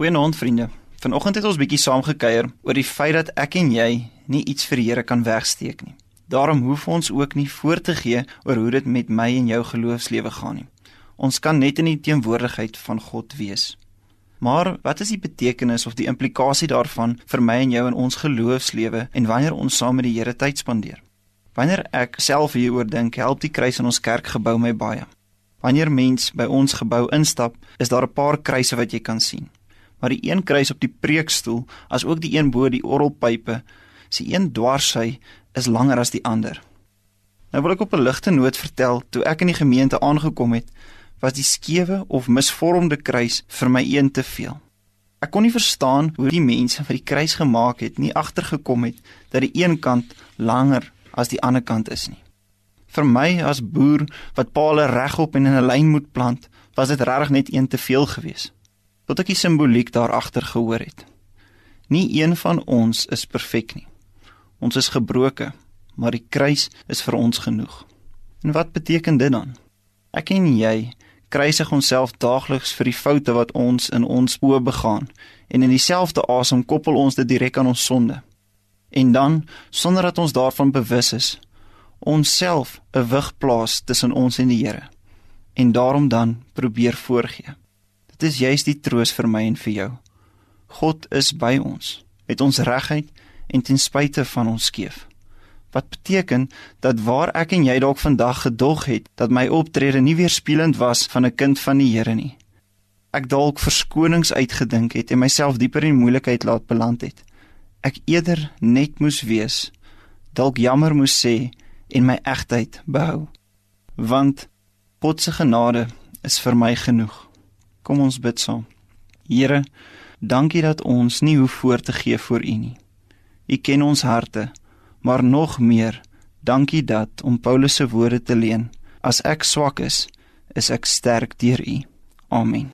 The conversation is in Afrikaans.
Goeienaand vriende. Vanoggend het ons bietjie saam gekuier oor die feit dat ek en jy nie iets vir die Here kan wegsteek nie. Daarom hoef ons ook nie voor te gee oor hoe dit met my en jou geloofslewe gaan nie. Ons kan net in die teenwoordigheid van God wees. Maar wat is die betekenis of die implikasie daarvan vir my en jou in ons geloofslewe en wanneer ons saam met die Here tyd spandeer? Wanneer ek self hieroor dink, help die kruis in ons kerkgebou my baie. Wanneer mens by ons gebou instap, is daar 'n paar kruise wat jy kan sien maar die een kruis op die preekstoel as ook die een bo die orgelpype se een dwarssy is langer as die ander. Nou wil ek op 'n ligte noot vertel, toe ek in die gemeente aangekom het, was die skewe of misvormde kruis vir my een te veel. Ek kon nie verstaan hoe die mense wat die kruis gemaak het nie agtergekom het dat die een kant langer as die ander kant is nie. Vir my as boer wat palle regop en in 'n lyn moet plant, was dit regtig net een te veel geweest tot ek die simboliek daar agter gehoor het. Nie een van ons is perfek nie. Ons is gebroken, maar die kruis is vir ons genoeg. En wat beteken dit dan? Ek en jy kruisig onsself daagliks vir die foute wat ons in ons oë begaan en in dieselfde asem koppel ons dit direk aan ons sonde. En dan, sonder dat ons daarvan bewus is, onsself 'n wig plaas tussen ons en die Here. En daarom dan probeer voorgee. Dit is juist die troos vir my en vir jou. God is by ons met ons regheid en ten spyte van ons skeef. Wat beteken dat waar ek en jy dalk vandag gedog het dat my optrede nie weerspieëlend was van 'n kind van die Here nie. Ek dalk verskonings uitgedink het en myself dieper in moeilikheid laat beland het. Ek eerder net moes wees, dalk jammer moes sê en my egtheid behou. Want God se genade is vir my genoeg. Kom ons bid saam. Here, dankie dat ons nie hoef voor te gee voor U nie. U ken ons harte, maar nog meer, dankie dat om Paulus se woorde te leen, as ek swak is, is ek sterk deur U. Amen.